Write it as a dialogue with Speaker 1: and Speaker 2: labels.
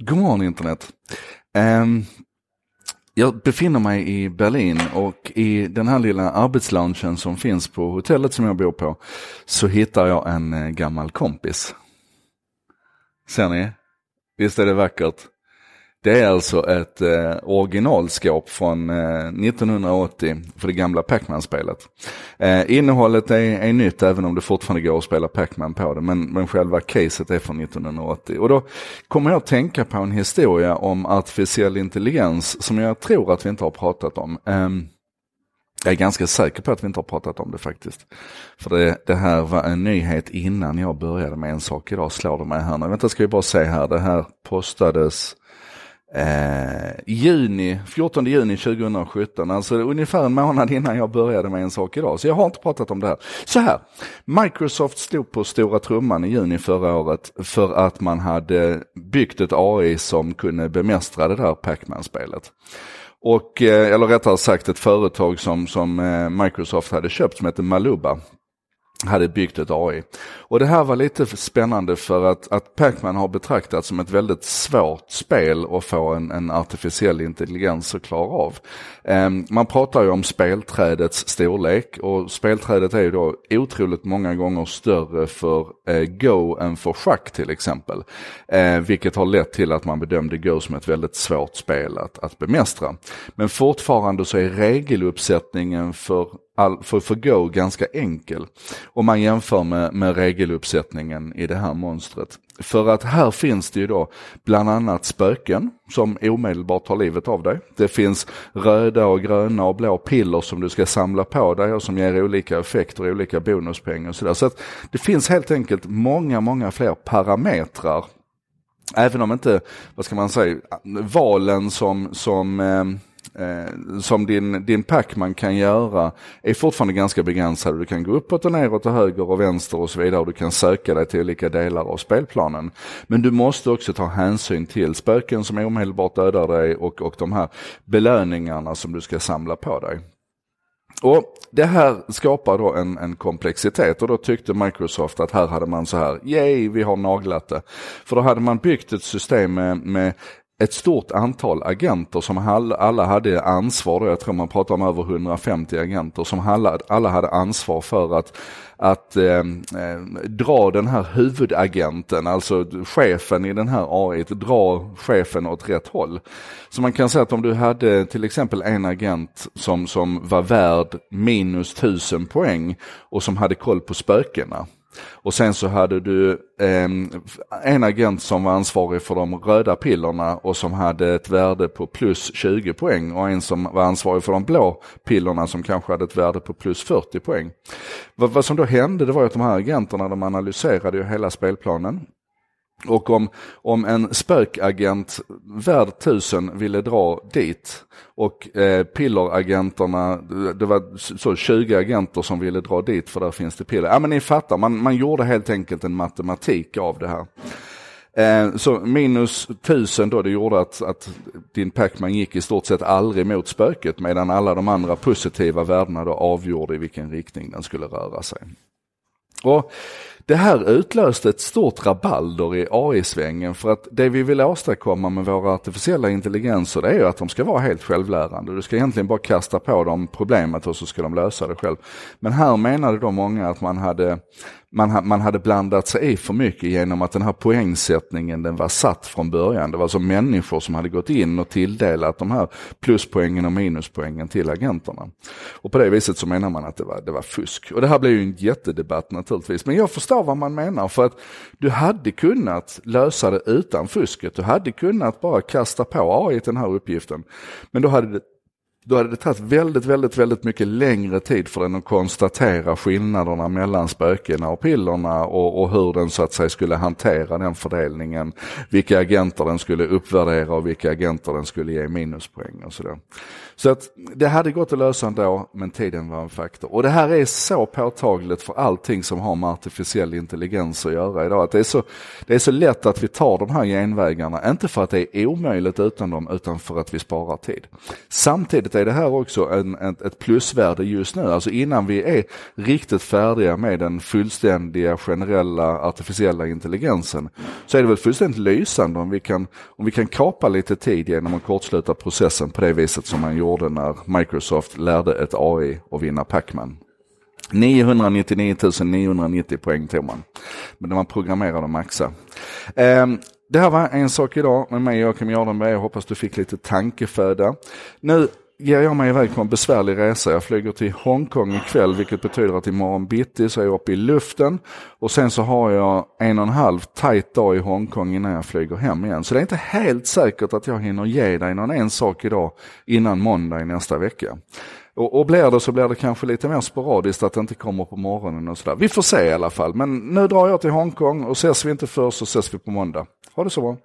Speaker 1: God morgon internet. Um, jag befinner mig i Berlin och i den här lilla arbetsloungen som finns på hotellet som jag bor på så hittar jag en eh, gammal kompis. Ser ni? Visst är det vackert? Det är alltså ett eh, originalskåp från eh, 1980 för det gamla Pac-Man-spelet. Eh, innehållet är, är nytt även om det fortfarande går att spela Pac-Man på det, men, men själva caset är från 1980. Och då kommer jag att tänka på en historia om artificiell intelligens som jag tror att vi inte har pratat om. Eh, jag är ganska säker på att vi inte har pratat om det faktiskt. För det, det, här var en nyhet innan jag började med en sak idag, slår det mig här nu. Vänta ska vi bara se här, det här postades Eh, juni, 14 juni 2017, alltså ungefär en månad innan jag började med en sak idag. Så jag har inte pratat om det här. Så här, Microsoft stod på stora trumman i juni förra året för att man hade byggt ett AI som kunde bemästra det där Pac-Man-spelet. Och, eh, eller rättare sagt ett företag som, som eh, Microsoft hade köpt som heter Maluba hade byggt ett AI. Och det här var lite spännande för att, att Pacman har betraktats som ett väldigt svårt spel att få en, en artificiell intelligens att klara av. Um, man pratar ju om spelträdets storlek och spelträdet är ju då otroligt många gånger större för uh, Go än för schack till exempel. Uh, vilket har lett till att man bedömde Go som ett väldigt svårt spel att, att bemästra. Men fortfarande så är regeluppsättningen för all, för, för Go ganska enkel. Om man jämför med, med regeluppsättningen i det här monstret. För att här finns det ju då bland annat spöken som omedelbart tar livet av dig. Det finns röda och gröna och blå piller som du ska samla på dig och som ger olika effekter och olika bonuspengar och sådär. Så att det finns helt enkelt många, många fler parametrar Även om inte, vad ska man säga, valen som, som eh, eh, som din, din Pacman kan göra är fortfarande ganska begränsade. Du kan gå uppåt och neråt och höger och vänster och så vidare och du kan söka dig till olika delar av spelplanen. Men du måste också ta hänsyn till spöken som omedelbart dödar dig och, och de här belöningarna som du ska samla på dig. Och Det här skapar då en, en, komplexitet och då tyckte Microsoft att här hade man så här, yay vi har naglat det. För då hade man byggt ett system med, med ett stort antal agenter som alla hade ansvar, jag tror man pratar om över 150 agenter, som alla, alla hade ansvar för att, att eh, eh, dra den här huvudagenten, alltså chefen i den här AI, dra chefen åt rätt håll. Så man kan säga att om du hade till exempel en agent som, som var värd minus 1000 poäng och som hade koll på spökena, och sen så hade du eh, en agent som var ansvarig för de röda pillerna och som hade ett värde på plus 20 poäng och en som var ansvarig för de blå pillerna som kanske hade ett värde på plus 40 poäng. Vad, vad som då hände det var att de här agenterna de analyserade ju hela spelplanen och om, om en spökagent värd tusen ville dra dit och eh, pilleragenterna, det var så 20 agenter som ville dra dit för där finns det piller. Ja men ni fattar, man, man gjorde helt enkelt en matematik av det här. Eh, så minus tusen då, det gjorde att, att din Pacman gick i stort sett aldrig mot spöket medan alla de andra positiva värdena då avgjorde i vilken riktning den skulle röra sig. Och det här utlöste ett stort rabalder i AI-svängen för att det vi vill åstadkomma med våra artificiella intelligenser det är ju att de ska vara helt självlärande. Du ska egentligen bara kasta på dem problemet och så ska de lösa det själv. Men här menade då många att man hade man, man hade blandat sig i för mycket genom att den här poängsättningen den var satt från början. Det var alltså människor som hade gått in och tilldelat de här pluspoängen och minuspoängen till agenterna. Och på det viset så menar man att det var, det var fusk. Och det här blev ju en jättedebatt naturligtvis. Men jag förstår vad man menar för att du hade kunnat lösa det utan fusket. Du hade kunnat bara kasta på AI den här uppgiften. Men då hade det då hade det tagit väldigt, väldigt, väldigt mycket längre tid för den att konstatera skillnaderna mellan spökena och pillerna och, och, hur den så att säga skulle hantera den fördelningen. Vilka agenter den skulle uppvärdera och vilka agenter den skulle ge minuspoäng och sådär. Så att det hade gått att lösa ändå, men tiden var en faktor. Och det här är så påtagligt för allting som har med artificiell intelligens att göra idag. Att det, är så, det är så lätt att vi tar de här genvägarna, inte för att det är omöjligt utan dem, utan för att vi sparar tid. Samtidigt är det här också en, ett, ett plusvärde just nu. Alltså innan vi är riktigt färdiga med den fullständiga generella artificiella intelligensen så är det väl fullständigt lysande om vi kan, om vi kan kapa lite tid genom att kortsluta processen på det viset som man gjorde när Microsoft lärde ett AI att vinna Pacman. 999 990 poäng tog man. Men det var programmerad och maxa. Um, det här var en sak idag med mig Joakim Jardenberg. Jag hoppas du fick lite tankeföda. Nu ger jag mig iväg på en besvärlig resa. Jag flyger till Hongkong ikväll vilket betyder att imorgon bitti så är jag uppe i luften. Och sen så har jag en och en halv tajt dag i Hongkong innan jag flyger hem igen. Så det är inte helt säkert att jag hinner ge dig någon en sak idag innan måndag i nästa vecka. Och, och blir det så blir det kanske lite mer sporadiskt att det inte kommer på morgonen och sådär. Vi får se i alla fall. Men nu drar jag till Hongkong och ses vi inte förr så ses vi på måndag. Ha det så bra.